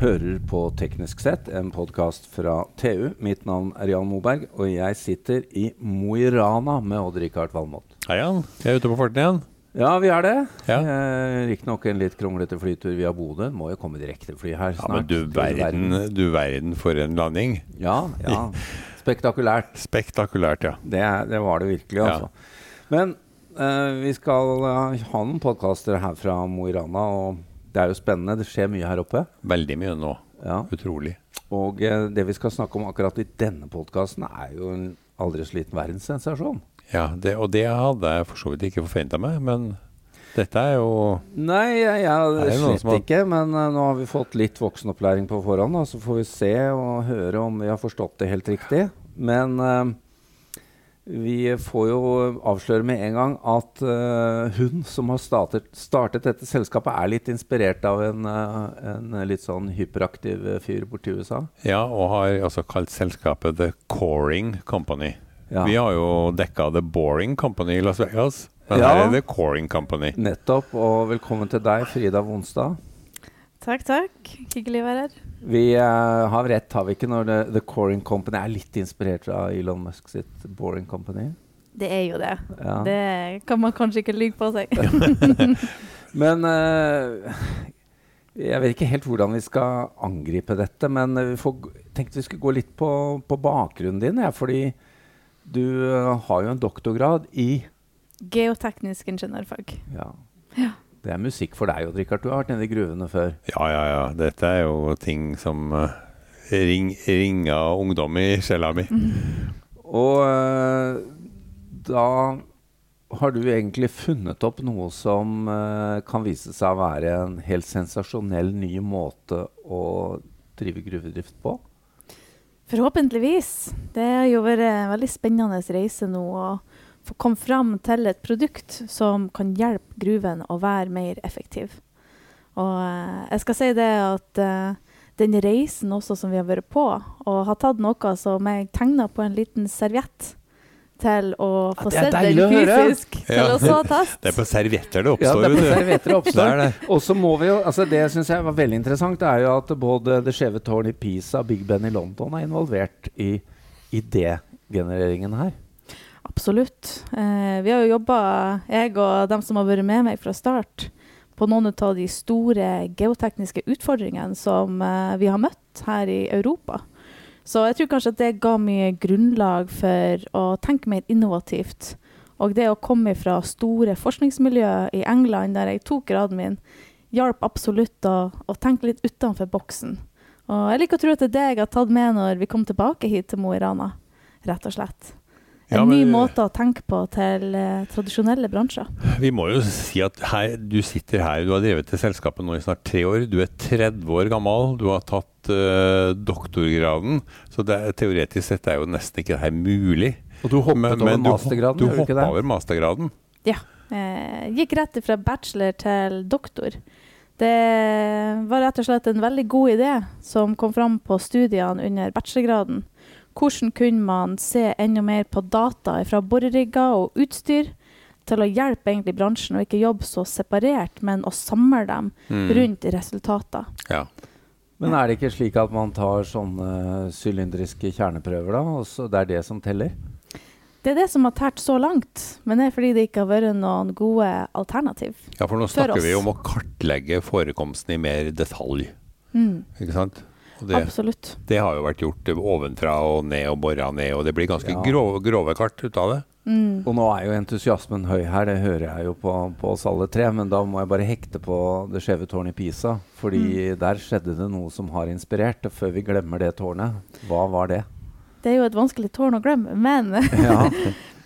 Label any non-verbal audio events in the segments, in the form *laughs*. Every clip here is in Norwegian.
hører på Teknisk sett, en podkast fra TU. Mitt navn er Jan Moberg, og jeg sitter i Mo i Rana med Odd-Rikard Valmot. Hei, Jan. Vi er ute på farten igjen. Ja, vi er det. Ja. Eh, Riktignok en litt kronglete flytur via Bodø. Må jo komme direktefly her snart. Ja, men du verden, du verden for en landing. Ja, ja. *laughs* Spektakulært. Spektakulært, ja. Det, det var det virkelig, Ja. altså. Men eh, vi skal eh, ha noen podkaster her fra Mo i Rana, og det er jo spennende. Det skjer mye her oppe. Veldig mye nå. Ja. Utrolig. Og eh, det vi skal snakke om akkurat i denne podkasten, er jo en aldri så liten verdenssensasjon. Ja, det, og det hadde jeg for så vidt ikke forventa meg, men dette er jo Nei, jeg, jeg slett har- ikke. Men uh, nå har vi fått litt voksenopplæring på forhånd, og så får vi se og høre om vi har forstått det helt riktig. Men eh, vi får jo avsløre med en gang at uh, hun som har startet, startet dette selskapet, er litt inspirert av en, uh, en litt sånn hyperaktiv fyr borti USA. Ja, og har altså kalt selskapet The Coring Company. Ja. Vi har jo dekka The Boring Company i Las Vegas, men Ja. her er The Coring Company. Nettopp. Og velkommen til deg, Frida Vonstad. Takk, takk. Hyggelig å være her. Vi uh, har rett, har vi ikke, når The, The Coring Company er litt inspirert av Elon Musk sitt Boring Company? Det er jo det. Ja. Det kan man kanskje ikke lyve på seg. *laughs* *laughs* Men uh, jeg vet ikke helt hvordan vi skal angripe dette, men jeg vi får, tenkte vi skulle gå litt på, på bakgrunnen din. Ja, fordi du uh, har jo en doktorgrad i Geoteknisk ingeniørfag. ja, Ja. Det er musikk for deg, òg, Rikard. Du har vært nede i gruvene før. Ja, ja, ja. Dette er jo ting som uh, ring, ringer ungdom i sjela mi. Og eh, da har du egentlig funnet opp noe som eh, kan vise seg å være en helt sensasjonell ny måte å drive gruvedrift på. Forhåpentligvis. Det har jo vært en veldig spennende reise nå å få komme fram til et produkt som kan hjelpe gruven å være mer effektiv. Og eh, jeg skal si det at eh, den reisen også som vi har vært på, og har tatt noe som jeg tegna på en liten serviett til å Ja, få det sett den fysisk. Ja. til å så *laughs* test. Det er på servietter det Ja, oppstår, det er på servietter det *laughs* oppstår. Det det. Og så må vi jo, altså Det syns jeg var veldig interessant, det er jo at både Det skjeve tårn i Pisa og Big Ben i London er involvert i idégenereringen her. Absolutt. Eh, vi har jo jobba, jeg og dem som har vært med meg fra start, på noen av de store geotekniske utfordringene som eh, vi har møtt her i Europa. Så jeg tror kanskje at det ga mye grunnlag for å tenke mer innovativt. Og det å komme fra store forskningsmiljø i England, der jeg tok graden min, hjalp absolutt å, å tenke litt utenfor boksen. Og jeg liker å tro at det er det jeg har tatt med når vi kom tilbake hit til Mo i Rana, rett og slett. En Ja, ny måte å tenke på til eh, tradisjonelle bransjer. Vi må jo si at her, du sitter her, du har drevet til selskapet nå i snart tre år. Du er 30 år gammel, du har tatt eh, doktorgraden. Så det teoretisk sett er jo nesten ikke det her mulig. Og du hoppet over du, mastergraden, du gjør du ikke hoppa over mastergraden. Ja. Eh, gikk rett fra bachelor til doktor. Det var rett og slett en veldig god idé som kom fram på studiene under bachelorgraden. Hvordan kunne man se enda mer på data fra borerigger og utstyr til å hjelpe egentlig bransjen, og ikke jobbe så separert, men å samle dem Mm. rundt resultater. Ja. Men er det ikke slik at man tar sånne sylindriske kjerneprøver, da? Og så det er det som teller? Det er det som har tært så langt, men det er fordi det ikke har vært noen gode alternativ. ja, for nå For snakker vi om å kartlegge forekomsten i mer detalj. Mm, Ikke sant? Og det, absolutt. det har jo vært gjort ovenfra og ned og bora ned, og det blir ganske Ja. grove, grove kart ut av det. Mm. Og nå er jo entusiasmen høy her, det hører jeg jo på, på oss alle tre. Men da må jeg bare hekte på det skjeve tårnet i Pisa. Fordi der skjedde det noe som har inspirert. Og før vi glemmer det tårnet, hva var det? Det er jo et vanskelig tårn å glemme, men, *laughs* Ja,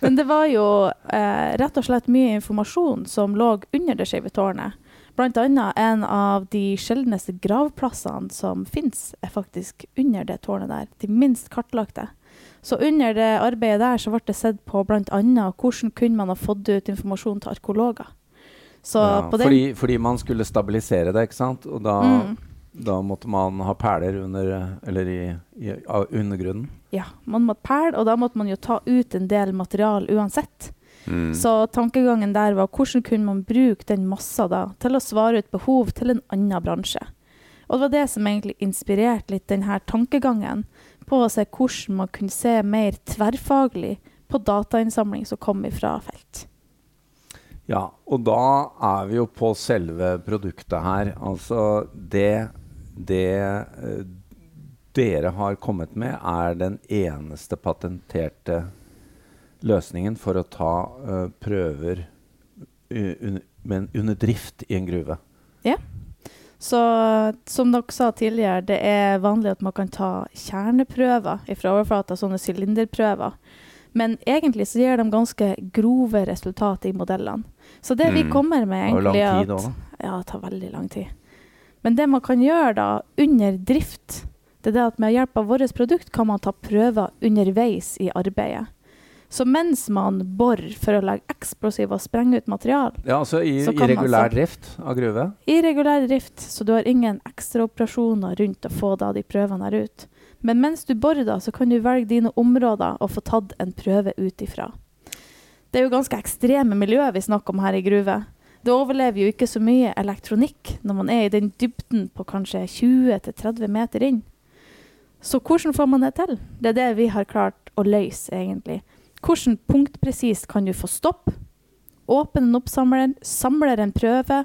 men det var jo eh, rett og slett mye informasjon som lå under det skeive tårnet. Blant annet en av de sjeldneste gravplassene som fins, er faktisk under det tårnet der. De minst kartlagte. Så under det arbeidet der så ble det sett på bl.a. hvordan kunne man ha fått ut informasjon til arkeologer. Så ja, fordi, fordi man skulle stabilisere det, ikke sant? Og da, Mm. da måtte man ha perler under, eller i, i undergrunnen. Ja, man måtte perle, og da måtte man jo ta ut en del material uansett. Mm. Så tankegangen der var hvordan kunne man bruke den massa da til å svare ut behov til en annen bransje. Og det var det som egentlig inspirerte litt denne tankegangen på å se hvordan man kunne se mer tverrfaglig på datainnsamling som kom fra felt. Ja, og da er vi jo på selve produktet her. Altså det, det eh, dere har kommet med, er den eneste patenterte løsningen for å ta uh, prøver un men under drift i en gruve. Så som dere sa tidligere, det er vanlig at man kan ta kjerneprøver fra overflata, sånne sylinderprøver. Men egentlig så gir de ganske grove resultat i modellene. Så det vi Mm. kommer med, Det tar lang egentlig tid at også. Ja, det tar veldig lang tid. Men det man kan gjøre da, under drift, det er det at med hjelp av vårt produkt kan man ta prøver underveis i arbeidet. Så mens man borer for å legge eksplosiv og sprenge ut material, Ja, altså i, Så i regulær så- drift av gruve. i regulær drift, så du har ingen ekstraoperasjoner rundt å få da de prøvene her ut. Men mens du borer, da, så kan du velge dine områder og få tatt en prøve ut ifra. Det er jo ganske ekstreme miljøer vi snakker om her i gruve. Det overlever jo ikke så mye elektronikk når man er i den dybden på kanskje 20-30 meter inn. Så hvordan får man det til? Det er det vi har klart å løse, egentlig. Hvordan punktpresist kan du få stopp? Åpne en oppsamler, samler en prøve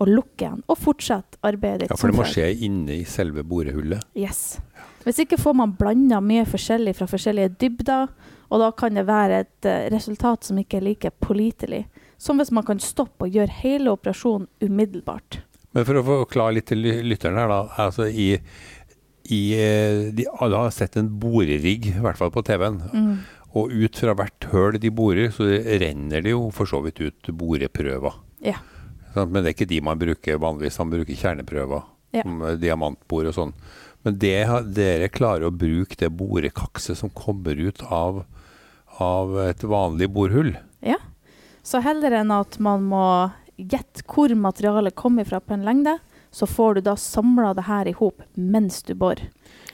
og lukke den, og fortsette arbeidet ditt Ja, for det må skje inne i selve borehullet. Yes. Hvis ikke får man blanda mye forskjellig fra forskjellige dybder, og da kan det være et eh, resultat som ikke er like pålitelig. Som hvis man kan stoppe og gjøre hele operasjonen umiddelbart. Men for å forklare litt til lytteren her, da. Altså i, i eh, de, Alle har sett en borerigg, i hvert fall på TV-en. Mm. Og ut fra hvert høl de borer, så renner det jo for så vidt ut boreprøver. Ja. Men det er ikke de man bruker vanligvis. Man bruker kjerneprøver. Ja. Som eh, diamantbor og sånn. Men det, dere klarer å bruke det borekakset som kommer ut av, av et vanlig borhull. Så heller enn at man må gjette hvor materialet kommer fra på en lengde, så får du da samla det her i hop mens du borer.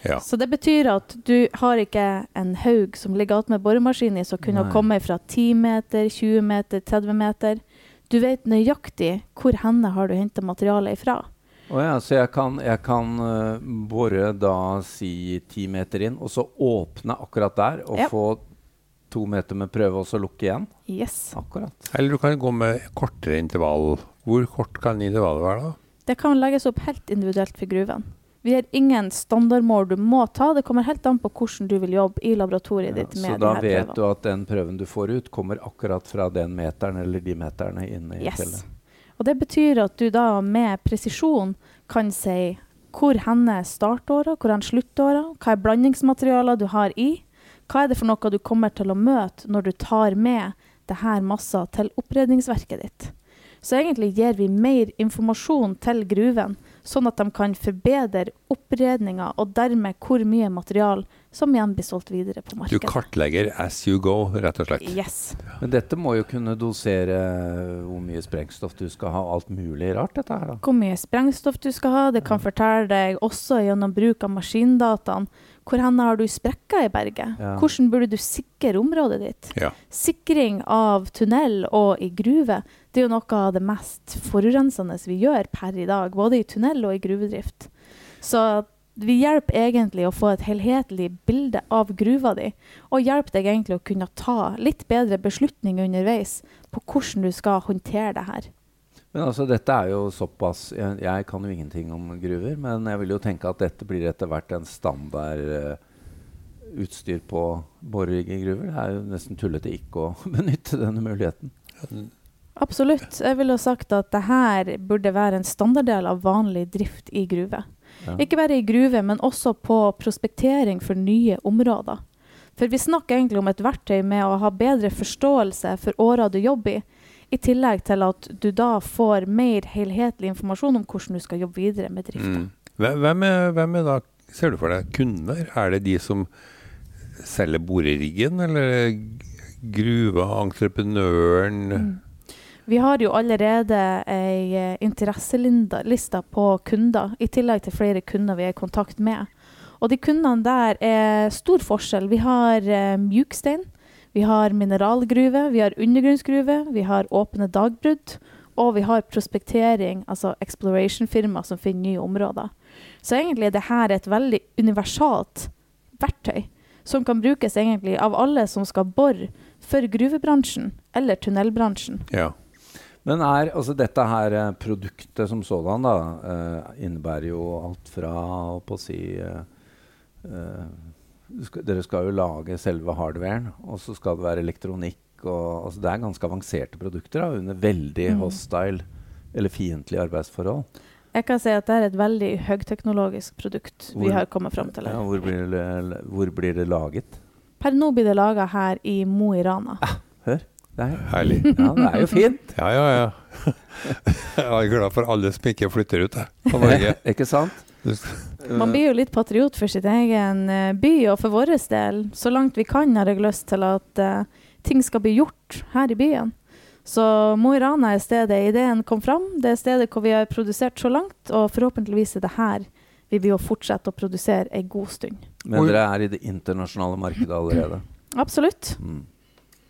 Ja. Så det betyr at du har ikke en haug som ligger attmed boremaskinen i, som kunne Nei. komme fra 10 meter, 20 meter, 30 meter. Du vet nøyaktig hvor henne har du henta materialet ifra. Oh ja, så jeg kan, jeg kan eh, bore da si ti meter inn, og så åpne akkurat der, og Ja. få to meter med prøve, og så lukke igjen? Yes. Akkurat. Eller du kan gå med kortere intervall. Hvor kort kan intervallet være da? Det kan legges opp helt individuelt for gruven. Vi har ingen standardmål du må ta. Det kommer helt an på hvordan du vil jobbe i laboratoriet Ja, ditt så da denne vet prøven. du at den prøven du får ut, kommer akkurat fra den meteren eller de meterne inne i Yes. Og det betyr at du da med presisjon kan si hvor henne er startåra, hvor er sluttåra, hva er blandingsmaterialet du har i, hva er det for noe du kommer til å møte når du tar med det her massa til oppredningsverket ditt. Så egentlig gir vi mer informasjon til gruven, sånn at de kan forbedre oppredninga og dermed hvor mye material som igjen blir solgt videre på markedet. Du kartlegger as you go, rett og slett. Yes. Men dette må jo kunne dosere hvor mye sprengstoff du skal ha, alt mulig rart, dette her, da. hvor mye sprengstoff du skal ha. Det kan fortelle deg også gjennom bruk av maskindataen hvor hen har du sprekker i berget. Ja. Hvordan burde du sikre området ditt? Ja. Sikring av tunnel og i gruve det er jo noe av det mest forurensende vi gjør per i dag, både i tunnel og i gruvedrift. Så vi hjelper egentlig å få et helhetlig bilde av gruva di, og hjelper deg egentlig å kunne ta litt bedre beslutninger underveis på hvordan du skal håndtere det her. Men altså, dette er jo såpass jeg, jeg kan jo ingenting om gruver, men jeg vil jo tenke at dette blir etter hvert en standard uh, utstyr på borerigg gruver. Det er jo nesten tullete ikke å *laughs* benytte denne muligheten. Absolutt. Jeg ville sagt at det her burde være en standarddel av vanlig drift i gruve. Ikke bare i gruve, men også på prospektering for nye områder. For vi snakker egentlig om et verktøy med å ha bedre forståelse for åra du jobber i, i tillegg til at du da får mer helhetlig informasjon om hvordan du skal jobbe videre med drifta. Mm. Hvem er, hvem er da, ser du for deg, kunder? Er det de som selger boreriggen, eller gruva, entreprenøren? Mm. Vi har jo allerede ei eh, interesseliste på kunder, i tillegg til flere kunder vi er i kontakt med. Og de kundene der er stor forskjell. Vi har eh, mjukstein, vi har mineralgruve, vi har undergrunnsgruve, vi har åpne dagbrudd, og vi har prospektering, altså exploration-firma som finner nye områder. Så egentlig er dette et veldig universalt verktøy som kan brukes egentlig av alle som skal bore for gruvebransjen eller tunnelbransjen. Ja. Men er altså dette her eh, produktet som sådan da, eh, innebærer jo alt fra på å si eh, eh, skal, Dere skal jo lage selve hardwaren, og så skal det være elektronikk. Og, altså det er ganske avanserte produkter da, under veldig Mm. hostile eller fiendtlige arbeidsforhold. Jeg kan si at det er et veldig høyteknologisk produkt vi har kommet fram til. Ja, hvor, blir det, hvor blir det laget? Per nå blir det laga her i Mo i Rana. Hør. Er, Herlig. *laughs* ja, det er jo fint. Ja, ja, ja. *laughs* Jeg er glad for alle som ikke flytter ut på Norge. *laughs* Ikke sant? Man blir jo litt patriot for sitt egen eh, by, og for vår del, så langt vi kan, har jeg lyst til at uh, ting skal bli gjort her i byen. Så Mo i Rana er stedet ideen kom fram. Det er stedet hvor vi har produsert så langt, og forhåpentligvis er det her vi vil jo fortsette å produsere en god stund. Men dere er i det internasjonale markedet allerede. Absolutt. Mm.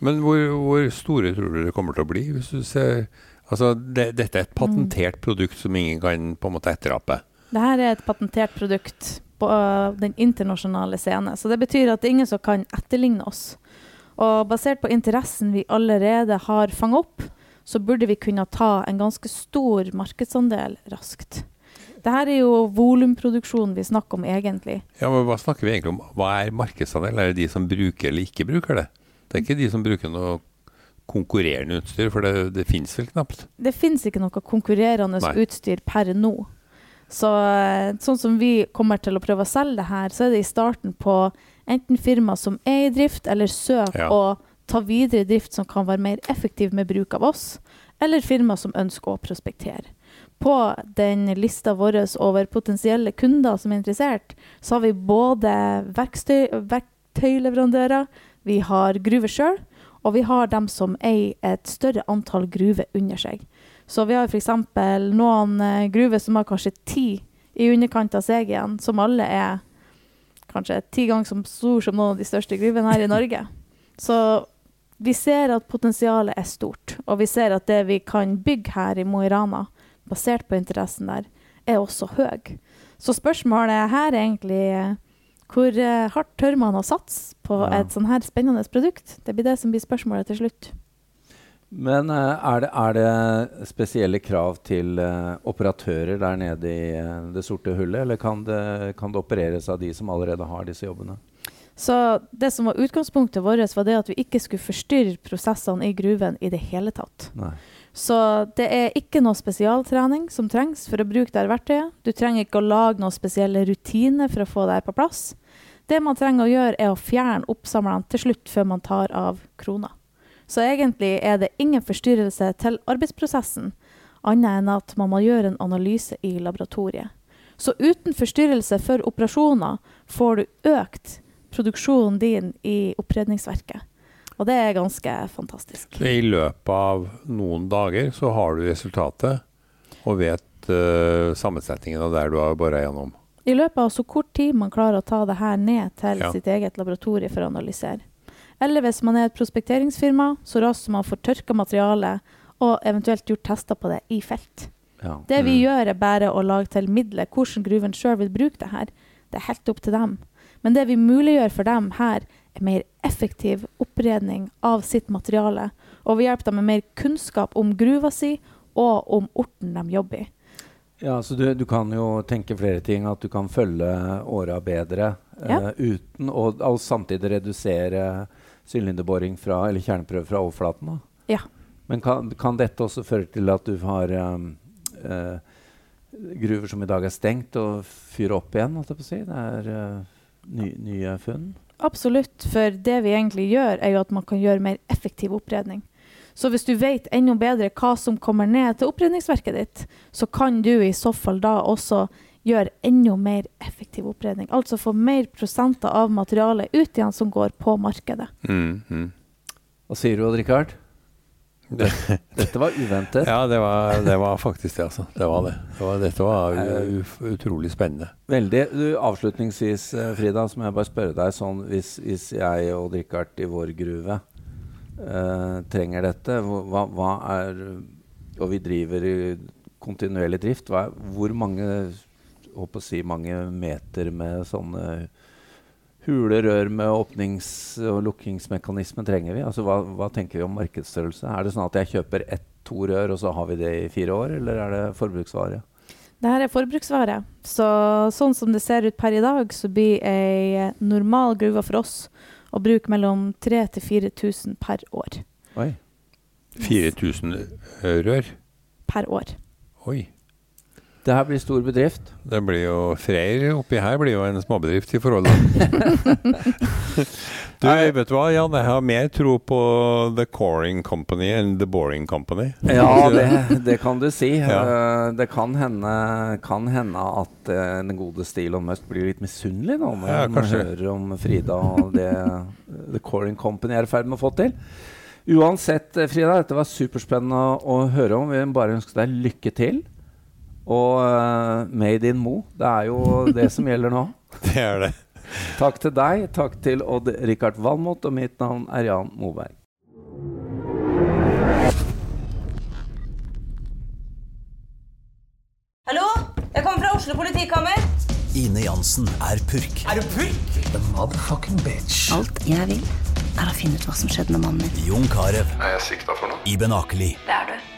Men hvor, hvor store tror du det kommer til å bli? Hvis du ser, altså det, dette er et patentert produkt som ingen kan på en måte etterape. Dette er et patentert produkt på den internasjonale scene. Så det betyr at det er ingen som kan etterligne oss. Og basert på interessen vi allerede har fanget opp, så burde vi kunne ta en ganske stor markedsandel raskt. Dette er jo volumproduksjon vi snakker om egentlig. Ja, men Hva snakker vi egentlig om? Hva er markedsandel? Er det de som bruker eller ikke bruker det? Det er ikke de som bruker noe konkurrerende utstyr, for det, det finnes vel knapt. Det fins ikke noe konkurrerende Nei. utstyr per nå. Så eh, sånn som vi kommer til å prøve å selge det her, så er det i starten på enten firma som er i drift, eller søk Ja. å ta videre drift som kan være mer effektiv med bruk av oss, eller firma som ønsker å prospektere. På den lista vår over potensielle kunder som er interessert, så har vi både verktøyleverandører, vi har gruver sjøl, og vi har dem som eier et større antall gruver under seg. Så vi har f.eks. noen eh, gruver som har kanskje ti i underkant av seg igjen, som alle er kanskje ti ganger så stor som noen av de største gruvene her i Norge. *laughs* Så vi ser at potensialet er stort, og vi ser at det vi kan bygge her i Mo i Rana, basert på interessen der, er også høy. Så spørsmålet her er egentlig eh, hvor eh, hardt tør man å satse på Ja. et sånn her spennende produkt? Det blir det som blir spørsmålet til slutt. Men eh, er, det, er det spesielle krav til uh, operatører der nede i uh, det sorte hullet, eller kan det, kan det opereres av de som allerede har disse jobbene? Så det som var utgangspunktet vårt, var det at vi ikke skulle forstyrre prosessene i gruven i det hele tatt. Nei. Så det er ikke noe spesialtrening som trengs for å bruke det verktøyet. Du trenger ikke å lage noen spesielle rutiner for å få det på plass. Det man trenger å gjøre, er å fjerne oppsamlerne til slutt før man tar av krona. Så egentlig er det ingen forstyrrelse til arbeidsprosessen, annet enn at man må gjøre en analyse i laboratoriet. Så uten forstyrrelse for operasjoner får du økt produksjonen din i oppredningsverket. Og det er ganske fantastisk. I løpet av noen dager så har du resultatet, og vet uh, sammensetningen av der du har bora gjennom. I løpet av så kort tid man klarer å ta det her ned til Ja. sitt eget laboratorie for å analysere. Eller hvis man er et prospekteringsfirma, så raskt som man får tørka materialet og eventuelt gjort tester på det i felt. Ja. Det vi Mm. gjør, er bare å lage til midler hvordan gruven sjøl vil bruke det her. Det er helt opp til dem. Men det vi muliggjør for dem her, er mer effektiv oppredning av sitt materiale. Og vi hjelper dem med mer kunnskap om gruva si og om orten de jobber i. Ja, så du, du kan jo tenke flere ting. At du kan følge åra bedre ja. uh, uten å og samtidig redusere sylinderboring fra, eller kjerneprøve fra overflaten. Da. Ja. Men kan, kan dette også føre til at du har um, uh, gruver som i dag er stengt, og fyre opp igjen? Holdt jeg si? Det er uh, ny, nye funn? Absolutt, for det vi egentlig gjør, er jo at man kan gjøre mer effektiv oppredning. Så hvis du vet enda bedre hva som kommer ned til oppredningsverket ditt, så kan du i så fall da også gjøre enda mer effektiv oppredning. Altså få mer prosenter av materialet ut igjen som går på markedet. Mm, mm. Hva sier du, Odd-Rikard? Dette var uventet. Ja, det var, det var faktisk det, altså. Det var det. det var, dette var utrolig spennende. Veldig. Du, avslutningsvis, eh, Frida, så må jeg bare spørre deg sånn Hvis, hvis jeg og Odd-Rikard i vår gruve eh, trenger dette, hva, hva er og vi driver i kontinuerlig drift, hva, hvor mange, håper å si, mange meter med sånne hule rør med åpnings- og lukkingsmekanisme trenger vi? Altså, hva, hva, tenker vi om markedsstørrelse? Er det sånn at jeg kjøper ett, to rør, og så har vi det i fire år, eller er det forbruksvare? Det her er forbruksvare. Så sånn som det ser ut per i dag, så blir ei normal gruve for oss å bruke mellom 3000 til 4000 per år. Oi. 4000 rør? Per år. Oi. Det her blir stor bedrift. Det blir jo Freyr oppi her blir jo en småbedrift i forhold *laughs* Du, vet du hva, Jan? Jeg har mer tro på The Coring Company enn The Boring Company. Ja, *laughs* det, det kan du si. Ja. Uh, det kan hende, kan hende at uh, den gode stil og must blir litt misunnelig nå, når Ja, man hører om Frida og det The Coring Company er i ferd med å få til. Uansett, eh, Frida, dette var superspennende å, høre om. Vi bare ønske deg lykke til. Og uh, Made in Mo. Det er jo det som *laughs* gjelder nå. Det er det. Takk til deg, takk til Odd-Rikard Valmot, og mitt navn er Jan Moberg. Hallo? Jeg kommer fra Oslo politikammer. Ine Jansen er purk. Er du purk? The motherfucking bitch. Alt jeg vil, er å finne ut hva som skjedde med mannen min. Jon Carew. Er jeg sikta for noe? Iben Akeli. Det er du.